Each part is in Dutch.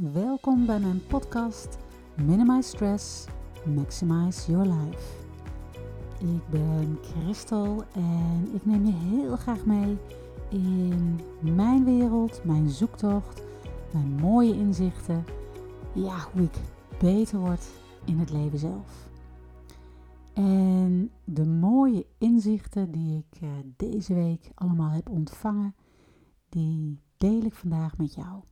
Welkom bij mijn podcast Minimize Stress, Maximize Your Life. Ik ben Christel en ik neem je heel graag mee in mijn wereld, mijn zoektocht, mijn mooie inzichten. Ja, hoe ik beter word in het leven zelf. En de mooie inzichten die ik eh, deze week allemaal heb ontvangen, die deel ik vandaag met jou.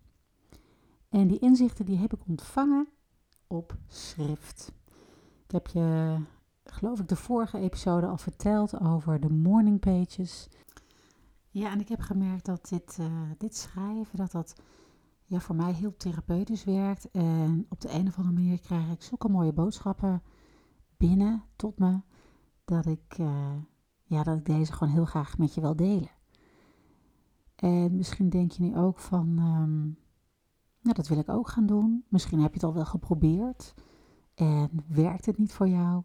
En die inzichten die heb ik ontvangen op schrift. Ik heb je, geloof ik, de vorige episode al verteld over de morning pages. Ja, en ik heb gemerkt dat dit, uh, dit schrijven, dat dat ja, voor mij heel therapeutisch werkt. En op de een of andere manier krijg ik zulke mooie boodschappen binnen tot me, dat ik, uh, ja, dat ik deze gewoon heel graag met je wil delen. En misschien denk je nu ook van, um, nou dat wil ik ook gaan doen. Misschien heb je het al wel geprobeerd en werkt het niet voor jou.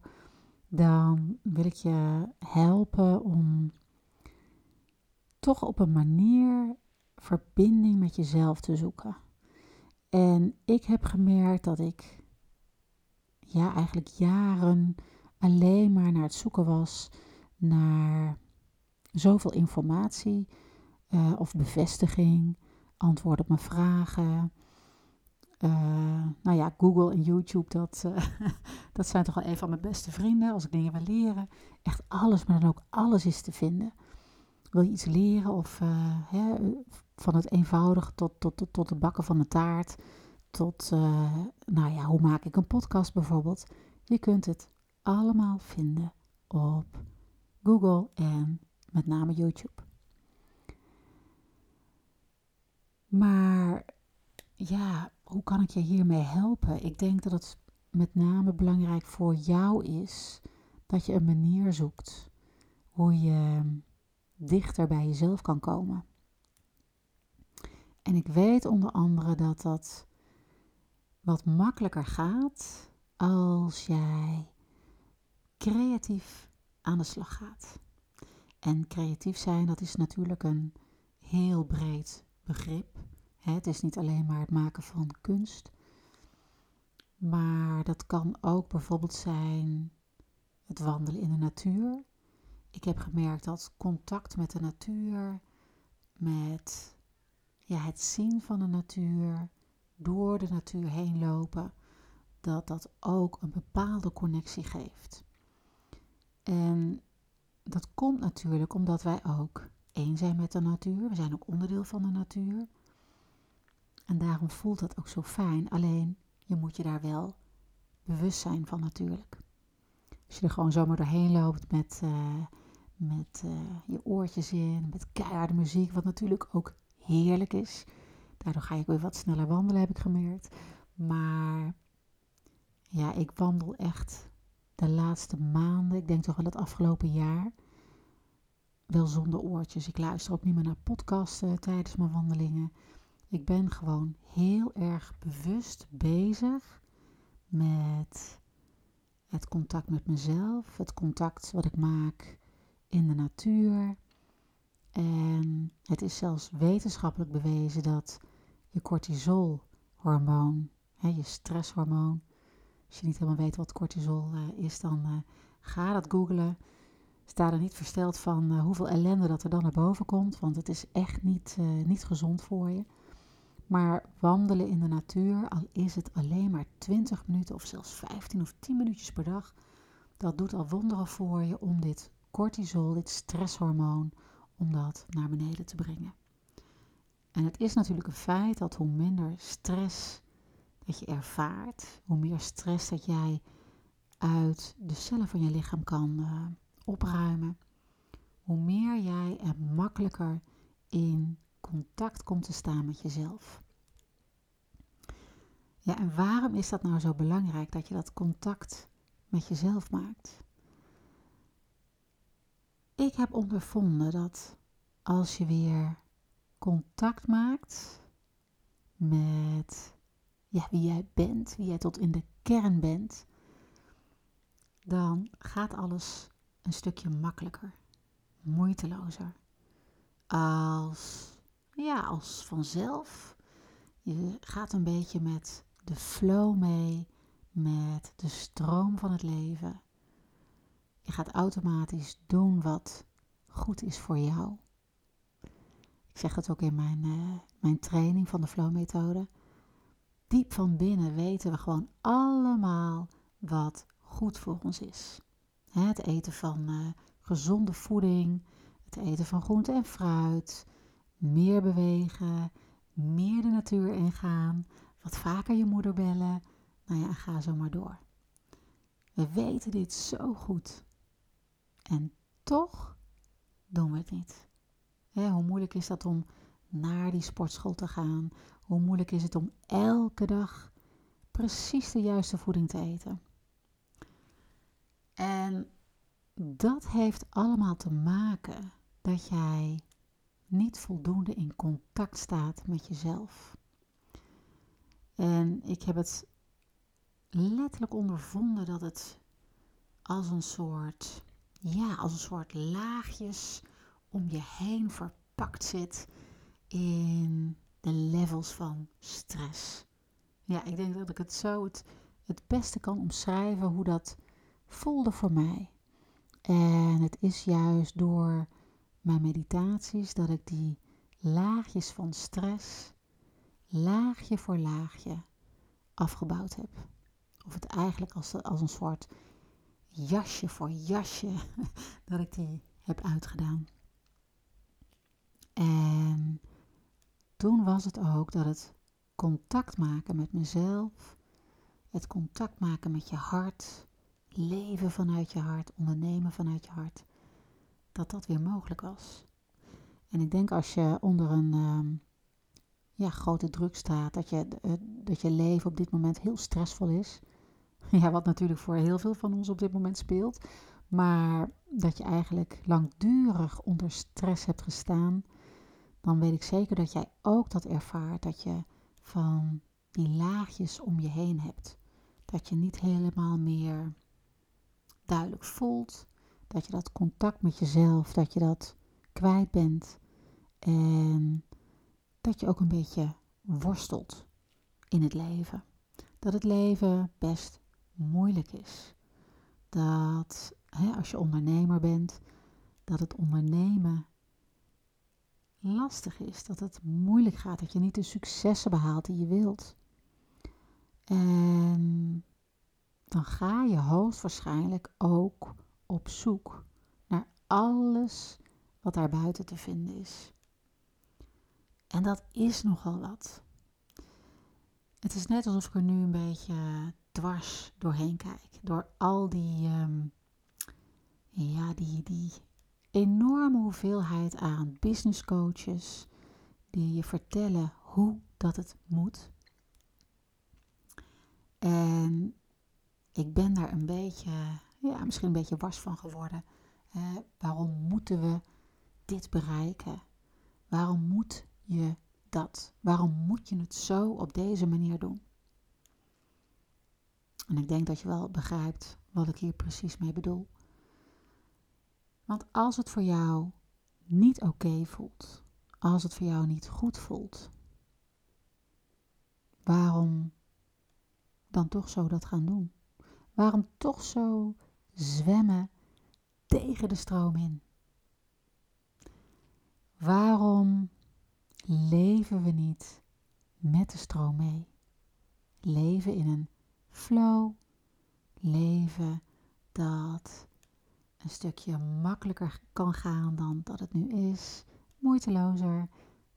Dan wil ik je helpen om toch op een manier verbinding met jezelf te zoeken. En ik heb gemerkt dat ik ja, eigenlijk jaren alleen maar naar het zoeken was naar zoveel informatie uh, of bevestiging, antwoord op mijn vragen. Uh, nou ja, Google en YouTube, dat, uh, dat zijn toch wel een van mijn beste vrienden als ik dingen wil leren. Echt alles, maar dan ook alles is te vinden. Wil je iets leren of hè, van het eenvoudige tot, tot, tot, tot het bakken van een taart, tot, nou ja, hoe maak ik een podcast bijvoorbeeld. Je kunt het allemaal vinden op Google en met name YouTube. Maar ja, hoe kan ik je hiermee helpen? Ik denk dat het met name belangrijk voor jou is dat je een manier zoekt hoe je dichter bij jezelf kan komen. En ik weet onder andere dat dat wat makkelijker gaat als jij creatief aan de slag gaat. En creatief zijn, dat is natuurlijk een heel breed begrip. Het is niet alleen maar het maken van kunst, maar dat kan ook bijvoorbeeld zijn het wandelen in de natuur. Ik heb gemerkt dat contact met de natuur, met ja, het zien van de natuur, door de natuur heen lopen, dat dat ook een bepaalde connectie geeft. En dat komt natuurlijk omdat wij ook één zijn met de natuur. We zijn ook onderdeel van de natuur. En daarom voelt dat ook zo fijn. Alleen je moet je daar wel bewust zijn van natuurlijk. Als je er gewoon zomaar doorheen loopt met, uh, met uh, je oortjes in, met keiharde muziek, wat natuurlijk ook heerlijk is. Daardoor ga ik weer wat sneller wandelen, heb ik gemerkt. Maar ja, ik wandel echt de laatste maanden, ik denk toch wel het afgelopen jaar, wel zonder oortjes. Ik luister ook niet meer naar podcasten tijdens mijn wandelingen. Ik ben gewoon heel erg bewust bezig met het contact met mezelf, het contact wat ik maak in de natuur. En het is zelfs wetenschappelijk bewezen dat je cortisolhormoon, je stresshormoon, als je niet helemaal weet wat cortisol uh, is, dan uh, ga dat googlen. Sta er niet versteld van uh, hoeveel ellende dat er dan naar boven komt, want het is echt niet, niet gezond voor je. Maar wandelen in de natuur, al is het alleen maar 20 minuten of zelfs 15 of 10 minuutjes per dag, dat doet al wonderen voor je om dit cortisol, dit stresshormoon, om dat naar beneden te brengen. En het is natuurlijk een feit dat hoe minder stress dat je ervaart, hoe meer stress dat jij uit de cellen van je lichaam kan uh, opruimen, hoe meer jij er makkelijker in contact komt te staan met jezelf. Ja, en waarom is dat nou zo belangrijk dat je dat contact met jezelf maakt? Ik heb ondervonden dat als je weer contact maakt met ja, wie jij bent, wie jij tot in de kern bent, dan gaat alles een stukje makkelijker, moeitelozer. Als, ja, als vanzelf. Je gaat een beetje met de flow mee, met de stroom van het leven. Je gaat automatisch doen wat goed is voor jou. Ik zeg het ook in mijn, uh, mijn training van de flow methode. Diep van binnen weten we gewoon allemaal wat goed voor ons is. Het eten van uh, gezonde voeding, het eten van groente en fruit, meer bewegen, meer de natuur ingaan, wat vaker je moeder bellen. Nou ja, ga zo maar door. We weten dit zo goed. En toch doen we het niet. hoe moeilijk is dat om naar die sportschool te gaan? Hoe moeilijk is het om elke dag precies de juiste voeding te eten? En dat heeft allemaal te maken dat jij niet voldoende in contact staat met jezelf. En ik heb het letterlijk ondervonden dat het als een soort, ja, als een soort laagjes om je heen verpakt zit in de levels van stress. Ja, ik denk dat ik het zo het, het beste kan omschrijven hoe dat voelde voor mij. En het is juist door mijn meditaties dat ik die laagjes van stress, laagje voor laagje, afgebouwd heb. Of het eigenlijk als, als een soort jasje voor jasje, dat ik die heb uitgedaan. En toen was het ook dat het contact maken met mezelf, het contact maken met je hart, leven vanuit je hart, ondernemen vanuit je hart, dat dat weer mogelijk was. En ik denk als je onder een ehm, ja, grote druk staat, dat je, uh, dat je leven op dit moment heel stressvol is. Ja, wat natuurlijk voor heel veel van ons op dit moment speelt. Maar dat je eigenlijk langdurig onder stress hebt gestaan, dan weet ik zeker dat jij ook dat ervaart. Dat je van die laagjes om je heen hebt. Dat je niet helemaal meer duidelijk voelt. Dat je dat contact met jezelf, dat je dat kwijt bent. En dat je ook een beetje worstelt in het leven. Dat het leven best moeilijk is. Dat hè, als je ondernemer bent, dat het ondernemen lastig is. Dat het moeilijk gaat. Dat je niet de successen behaalt die je wilt. En dan ga je hoogstwaarschijnlijk ook op zoek naar alles wat daar buiten te vinden is. En dat is nogal wat. Het is net alsof ik er nu een beetje dwars doorheen kijk. Door al die, um, ja, die, die enorme hoeveelheid aan business coaches die je vertellen hoe dat het moet. En ik ben daar een beetje, ja, misschien een beetje wars van geworden. waarom moeten we dit bereiken? Waarom moet je dat? Waarom moet je het zo op deze manier doen? En ik denk dat je wel begrijpt wat ik hier precies mee bedoel. Want als het voor jou niet oké voelt, als het voor jou niet goed voelt, waarom dan toch zo dat gaan doen? Waarom toch zo zwemmen tegen de stroom in? Waarom leven we niet met de stroom mee? Leven in een flow, leven dat een stukje makkelijker kan gaan dan dat het nu is, moeitelozer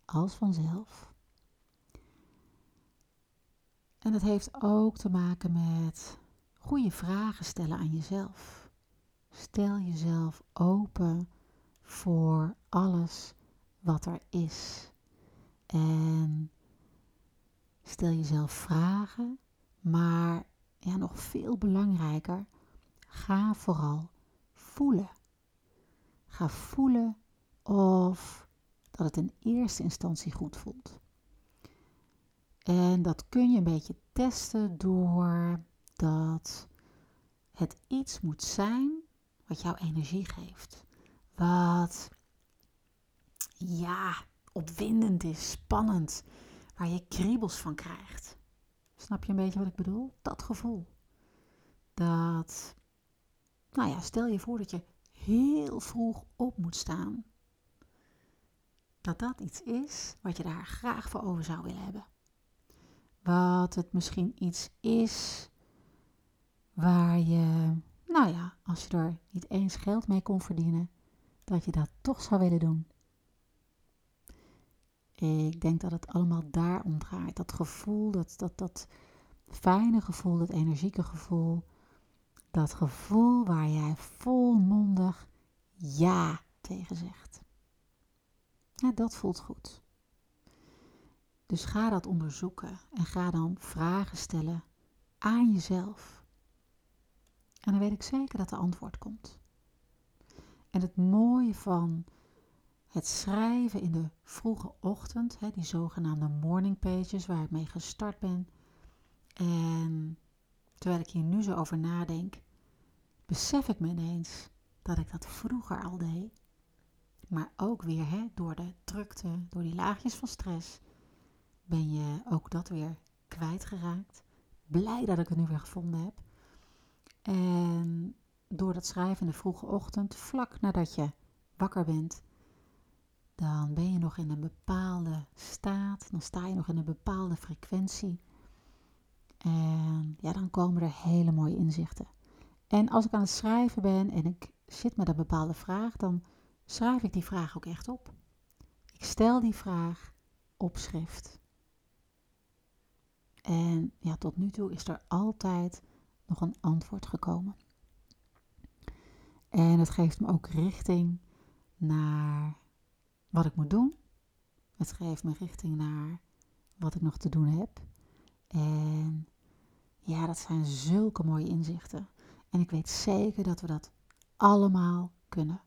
als vanzelf. En het heeft ook te maken met goede vragen stellen aan jezelf. Stel jezelf open voor alles wat er is. En stel jezelf vragen, maar ja, nog veel belangrijker, ga vooral voelen. Ga voelen of dat het in eerste instantie goed voelt. En dat kun je een beetje testen door dat het iets moet zijn wat jouw energie geeft. Wat ja, opwindend is, spannend. waar je kriebels van krijgt. Snap je een beetje wat ik bedoel? Dat gevoel. Dat, nou ja, stel je voor dat je heel vroeg op moet staan. Dat dat iets is wat je daar graag voor over zou willen hebben. Wat het misschien iets is waar je, nou ja, als je er niet eens geld mee kon verdienen, dat je dat toch zou willen doen. Ik denk dat het allemaal daar om draait. Dat gevoel, dat, dat, dat fijne gevoel, dat energieke gevoel. Dat gevoel waar jij volmondig ja tegen zegt. Ja, dat voelt goed. Dus ga dat onderzoeken en ga dan vragen stellen aan jezelf. En dan weet ik zeker dat de antwoord komt. En het mooie van het schrijven in de vroege ochtend, hè, die zogenaamde morning pages waar ik mee gestart ben. En terwijl ik hier nu zo over nadenk, besef ik me ineens dat ik dat vroeger al deed. Maar ook weer hè, door de drukte, door die laagjes van stress, ben je ook dat weer kwijtgeraakt. Blij dat ik het nu weer gevonden heb. En door dat schrijven in de vroege ochtend, vlak nadat je wakker bent, dan ben je nog in een bepaalde staat, dan sta je nog in een bepaalde frequentie. En ja, dan komen er hele mooie inzichten. En als ik aan het schrijven ben en ik zit met een bepaalde vraag, dan schrijf ik die vraag ook echt op. Ik stel die vraag op schrift. En ja, tot nu toe is er altijd nog een antwoord gekomen. En het geeft me ook richting naar wat ik moet doen. Het geeft me richting naar wat ik nog te doen heb. En ja, dat zijn zulke mooie inzichten. En ik weet zeker dat we dat allemaal kunnen.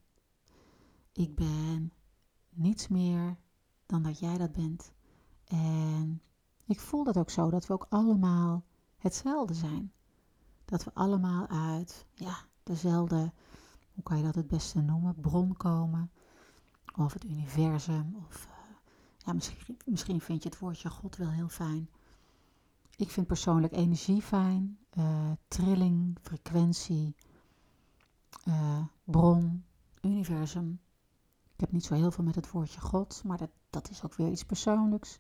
Ik ben niets meer dan dat jij dat bent. En ik voel dat ook zo, dat we ook allemaal hetzelfde zijn. Dat we allemaal uit ja, dezelfde, hoe kan je dat het beste noemen, bron komen of het universum. Of uh, ja, misschien, misschien vind je het woordje God wel heel fijn. Ik vind persoonlijk energie fijn, uh, trilling, frequentie, uh, bron, universum. Ik heb niet zo heel veel met het woordje God, maar dat, dat is ook weer iets persoonlijks.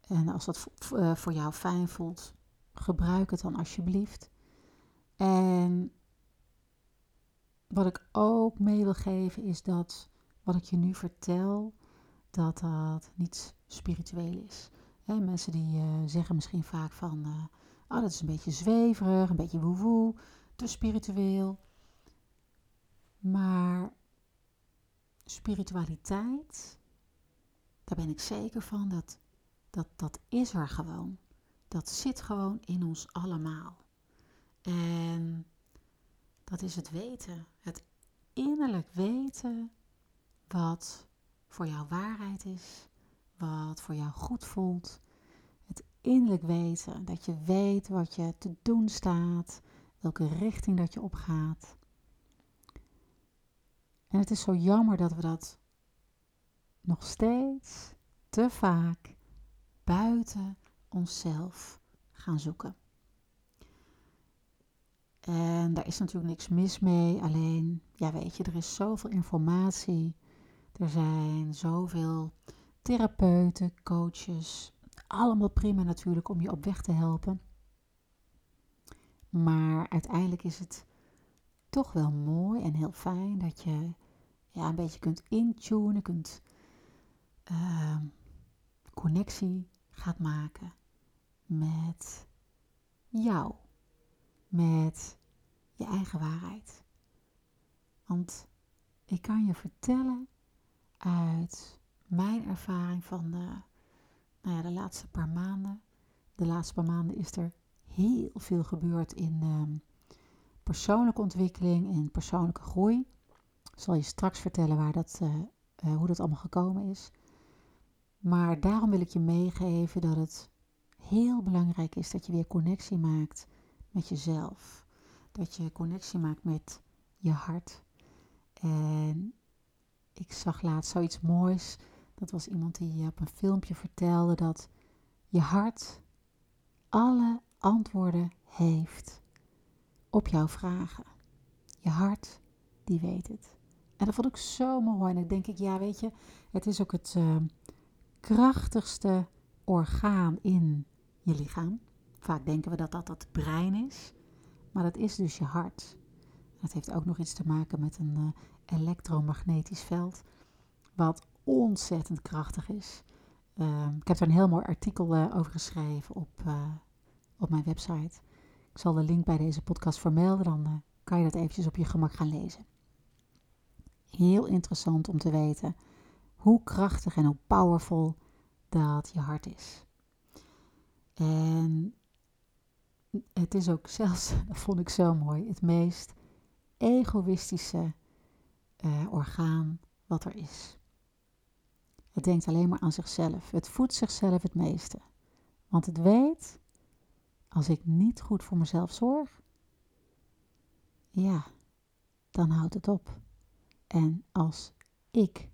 En als dat voor jou fijn voelt, gebruik het dan alsjeblieft. En wat ik ook mee wil geven is dat wat ik je nu vertel, dat dat niet spiritueel is. mensen die uh, zeggen misschien vaak van, uh, oh dat is een beetje zweverig, een beetje woewoe, te spiritueel. Maar spiritualiteit, daar ben ik zeker van, dat, dat, dat is er gewoon. Dat zit gewoon in ons allemaal. En dat is het weten, het innerlijk weten wat voor jou waarheid is, wat voor jou goed voelt. Het innerlijk weten, dat je weet wat je te doen staat, welke richting dat je opgaat. En het is zo jammer dat we dat nog steeds te vaak buiten onszelf gaan zoeken. En daar is natuurlijk niks mis mee, alleen, ja weet je, er is zoveel informatie er zijn zoveel therapeuten, coaches, allemaal prima natuurlijk om je op weg te helpen. Maar uiteindelijk is het toch wel mooi en heel fijn dat je ja, een beetje kunt intunen, kunt uh, connectie gaat maken met jou, met je eigen waarheid. Want ik kan je vertellen uit mijn ervaring van de, nou ja, de laatste paar maanden. De laatste paar maanden is er heel veel gebeurd in ehm, persoonlijke ontwikkeling en persoonlijke groei. Ik zal je straks vertellen waar dat, uh, uh, hoe dat allemaal gekomen is. Maar daarom wil ik je meegeven dat het heel belangrijk is dat je weer connectie maakt met jezelf. Dat je connectie maakt met je hart. En ik zag laatst zoiets moois. Dat was iemand die op een filmpje vertelde dat je hart alle antwoorden heeft op jouw vragen. Je hart, die weet het. En dat vond ik zo mooi. En dan denk ik, ja, weet je, het is ook het uh, krachtigste orgaan in je lichaam. Vaak denken we dat dat het brein is, maar dat is dus je hart. Dat heeft ook nog iets te maken met een uh, elektromagnetisch veld, wat ontzettend krachtig is. Uh, ik heb er een heel mooi artikel uh, over geschreven op, op mijn website. Ik zal de link bij deze podcast vermelden, dan kan je dat eventjes op je gemak gaan lezen. Heel interessant om te weten hoe krachtig en hoe powerful dat je hart is. En het is ook zelfs, dat vond ik zo mooi, het meest egoïstische uh, orgaan wat er is. Het denkt alleen maar aan zichzelf. Het voedt zichzelf het meeste. Want het weet, als ik niet goed voor mezelf zorg, ja, dan houdt het op. En als ik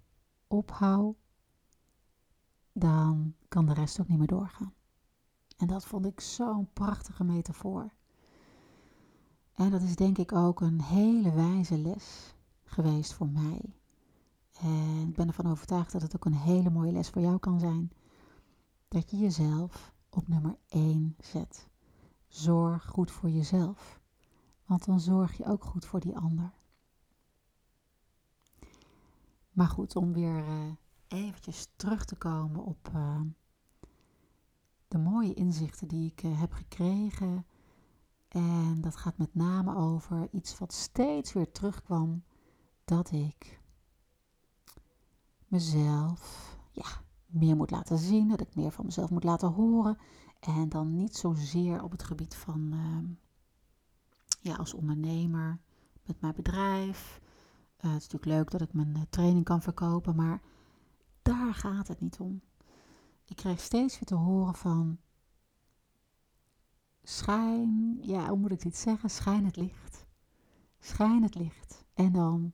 ophoud, dan kan de rest ook niet meer doorgaan. En dat vond ik zo'n prachtige metafoor. En dat is denk ik ook een hele wijze les geweest voor mij. En ik ben ervan overtuigd dat het ook een hele mooie les voor jou kan zijn. Dat je jezelf op nummer 1 zet. Zorg goed voor jezelf. Want dan zorg je ook goed voor die ander. Maar goed, om weer uh, eventjes terug te komen op uh, de mooie inzichten die ik uh, heb gekregen. En dat gaat met name over iets wat steeds weer terugkwam. Dat ik mezelf ja, meer moet laten zien. Dat ik meer van mezelf moet laten horen. En dan niet zozeer op het gebied van ja, als ondernemer met mijn bedrijf. Uh, het is natuurlijk leuk dat ik mijn uh, training kan verkopen, maar daar gaat het niet om. Ik krijg steeds weer te horen van schijn, ja, hoe moet ik dit zeggen? Schijn het licht. Schijn het licht. En dan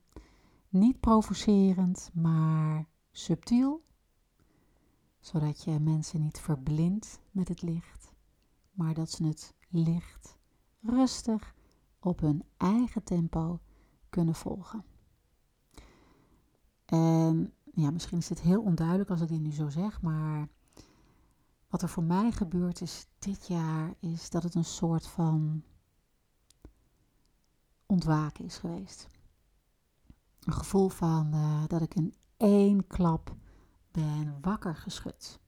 niet provocerend, maar subtiel, zodat je mensen niet verblindt met het licht, maar dat ze het licht rustig op hun eigen tempo kunnen volgen. En ja, misschien is het heel onduidelijk als ik dit nu zo zeg, maar wat er voor mij gebeurd is dit jaar, is dat het een soort van ontwaken is geweest. Een gevoel van uh, dat ik in één klap ben wakker geschud.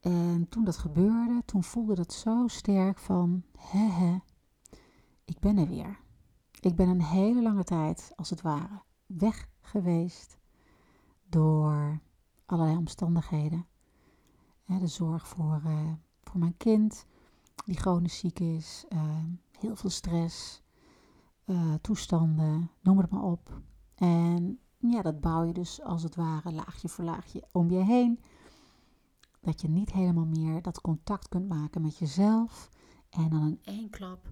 En toen dat gebeurde, toen voelde het zo sterk van, hè hè, ik ben er weer. Ik ben een hele lange tijd, als het ware, weg geweest door allerlei omstandigheden. De zorg voor, uh, voor mijn kind, die chronisch ziek is, uh, heel veel stress, uh, toestanden, noem het maar op. En ja, dat bouw je dus als het ware laagje voor laagje om je heen. Dat je niet helemaal meer dat contact kunt maken met jezelf. En dan in één klap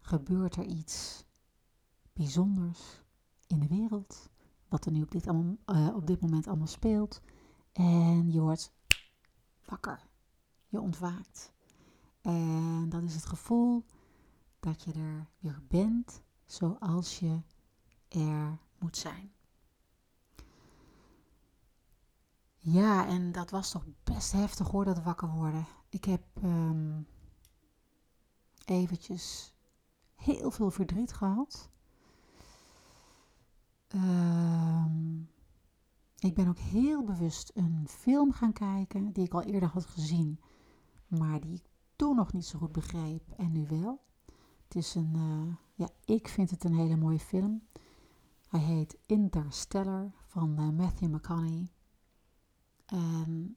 gebeurt er iets bijzonders in de wereld. Wat er nu op dit, uh, op dit moment allemaal speelt. En je wordt wakker. Je ontwaakt. En dat is het gevoel dat je er weer bent zoals je er moet zijn. Ja, en dat was toch best heftig hoor, dat wakker worden. Ik heb um, eventjes heel veel verdriet gehad. Ehm, ik ben ook heel bewust een film gaan kijken die ik al eerder had gezien, maar die ik toen nog niet zo goed begreep en nu wel. Het is een, uh, ja, ik vind het een hele mooie film. Hij heet Interstellar van uh, Matthew McConaughey. En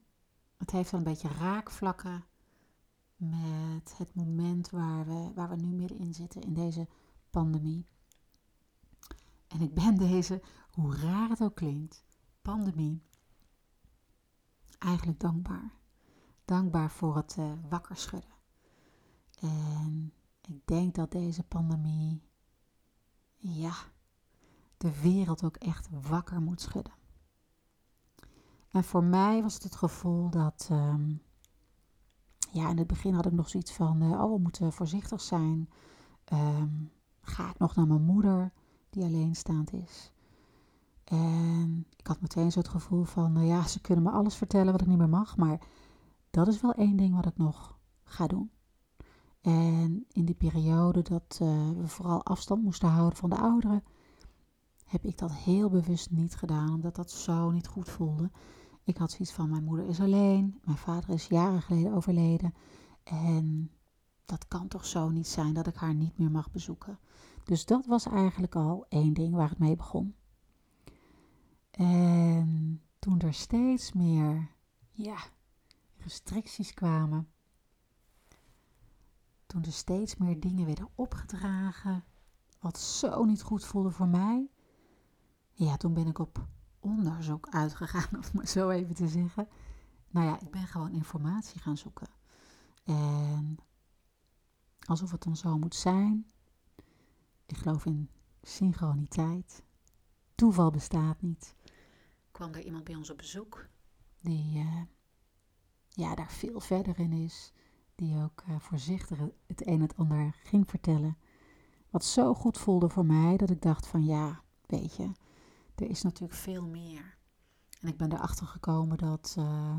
het heeft wel een beetje raakvlakken met het moment waar we, waar we nu middenin zitten in deze pandemie. En ik ben deze, hoe raar het ook klinkt, pandemie eigenlijk dankbaar. Dankbaar voor het uh, wakker schudden. En ik denk dat deze pandemie, ja, de wereld ook echt wakker moet schudden. En voor mij was het het gevoel dat, um, ja, in het begin had ik nog zoiets van, uh, oh, we moeten voorzichtig zijn. Ehm, ga ik nog naar mijn moeder, die alleenstaand is? En ik had meteen zo het gevoel van, nou ja, ze kunnen me alles vertellen wat ik niet meer mag, maar dat is wel één ding wat ik nog ga doen. En in die periode dat uh, we vooral afstand moesten houden van de ouderen, heb ik dat heel bewust niet gedaan, omdat dat zo niet goed voelde. Ik had zoiets van: mijn moeder is alleen, mijn vader is jaren geleden overleden. En dat kan toch zo niet zijn dat ik haar niet meer mag bezoeken. Dus dat was eigenlijk al één ding waar het mee begon. En toen er steeds meer ja, restricties kwamen, toen er steeds meer dingen werden opgedragen, wat zo niet goed voelde voor mij, ja, toen ben ik op onderzoek uitgegaan, om maar zo even te zeggen. Nou ja, ik ben gewoon informatie gaan zoeken. En alsof het dan zo moet zijn. Ik geloof in synchroniteit. Toeval bestaat niet. Kwam er iemand bij ons op bezoek die uh, ja, daar veel verder in is. Die ook uh, voorzichtig het een en het ander ging vertellen. Wat zo goed voelde voor mij dat ik dacht van ja, weet je, er is natuurlijk veel meer. En ik ben erachter gekomen dat uh,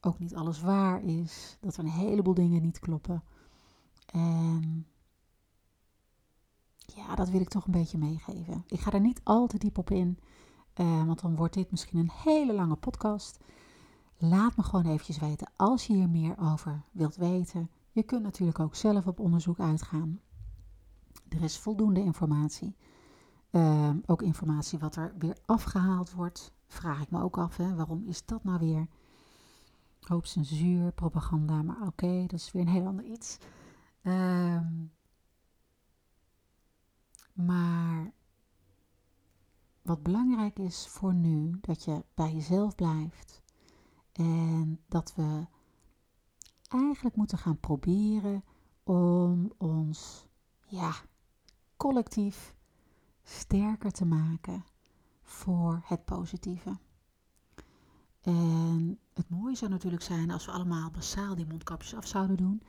ook niet alles waar is. Dat er een heleboel dingen niet kloppen. En ja, dat wil ik toch een beetje meegeven. Ik ga er niet al te diep op in, uh, want dan wordt dit misschien een hele lange podcast. Laat me gewoon eventjes weten als je hier meer over wilt weten. Je kunt natuurlijk ook zelf op onderzoek uitgaan. Er is voldoende informatie. Uh, ook informatie wat er weer afgehaald wordt. Vraag ik me ook af, hè, waarom is dat nou weer? Hoop censuur, propaganda, maar oké, dat is weer een heel ander iets. Uh, maar wat belangrijk is voor nu, dat je bij jezelf blijft. En dat we eigenlijk moeten gaan proberen om ons, ja, collectief sterker te maken voor het positieve. En het mooie zou natuurlijk zijn als we allemaal basaal die mondkapjes af zouden doen.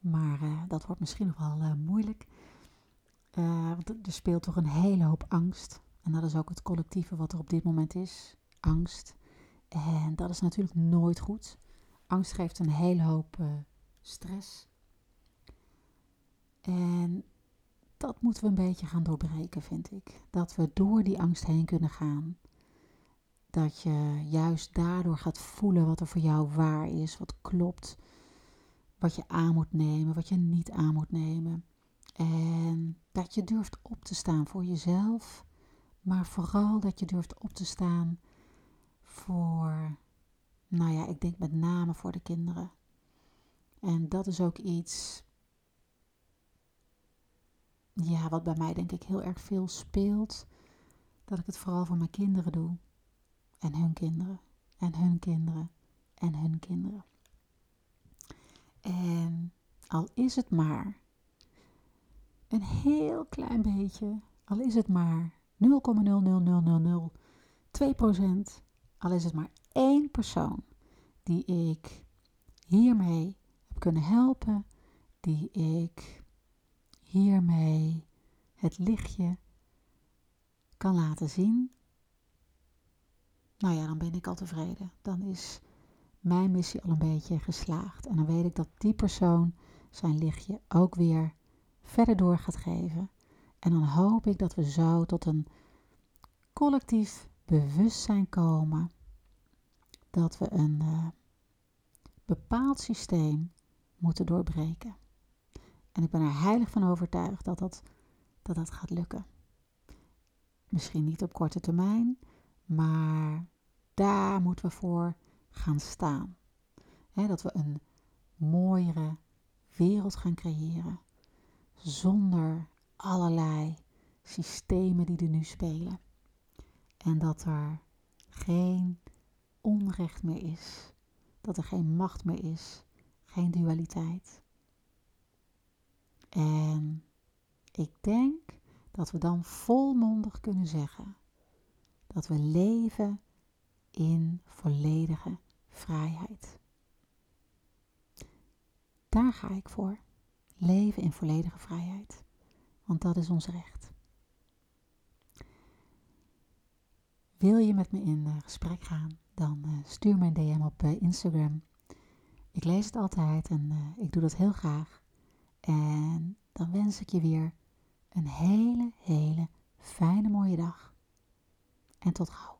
Maar uh, dat wordt misschien nog wel uh, moeilijk. Uh, want er speelt toch een hele hoop angst. En dat is ook het collectieve wat er op dit moment is. Angst. En dat is natuurlijk nooit goed. Angst geeft een hele hoop stress. En dat moeten we een beetje gaan doorbreken, vind ik. Dat we door die angst heen kunnen gaan. Dat je juist daardoor gaat voelen wat er voor jou waar is, wat klopt. Wat je aan moet nemen, wat je niet aan moet nemen. En dat je durft op te staan voor jezelf, maar vooral dat je durft op te staan voor, nou ja, ik denk met name voor de kinderen. En dat is ook iets ja, wat bij mij denk ik heel erg veel speelt, dat ik het vooral voor mijn kinderen doe. En hun kinderen. En hun kinderen. En hun kinderen. En al is het maar een heel klein beetje, al is het maar 0,00002%, al is het maar één persoon die ik hiermee heb kunnen helpen, die ik hiermee het lichtje kan laten zien, nou ja, dan ben ik al tevreden. Dan is mijn missie al een beetje geslaagd. En dan weet ik dat die persoon zijn lichtje ook weer verder door gaat geven. En dan hoop ik dat we zo tot een collectief bewustzijn komen dat we een uh, bepaald systeem moeten doorbreken. En ik ben er heilig van overtuigd dat dat, dat, dat gaat lukken. Misschien niet op korte termijn, maar daar moeten we voor gaan staan. dat we een mooiere wereld gaan creëren. Zonder allerlei systemen die er nu spelen. En dat er geen onrecht meer is. Dat er geen macht meer is. Geen dualiteit. En ik denk dat we dan volmondig kunnen zeggen dat we leven in volledige vrijheid. Daar ga ik voor. Leven in volledige vrijheid. Want dat is ons recht. Wil je met me in eh, gesprek gaan, dan eh, stuur me een DM op eh, Instagram. Ik lees het altijd en ik doe dat heel graag. En dan wens ik je weer een hele, hele fijne mooie dag. En tot gauw.